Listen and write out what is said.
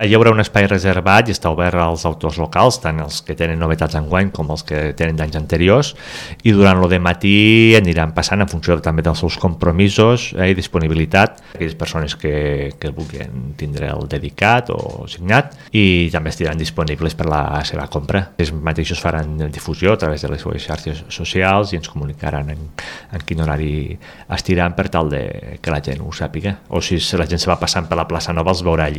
Eh, hi haurà un espai reservat i està obert als autors locals, tant els que tenen novetats enguany com els que tenen d'anys anteriors, i durant lo de matí aniran passant en funció també dels seus compromisos eh, i disponibilitat, aquelles persones que, que vulguin tindre el dedicat o signat, i també estiran disponibles per la seva compra. Ells mateixos faran difusió a través de les seves xarxes socials i ens comunicaran en, en quin horari estiran per tal de que la gent ho sàpiga, o si la gent se va passant per la plaça Nova els veurà allí.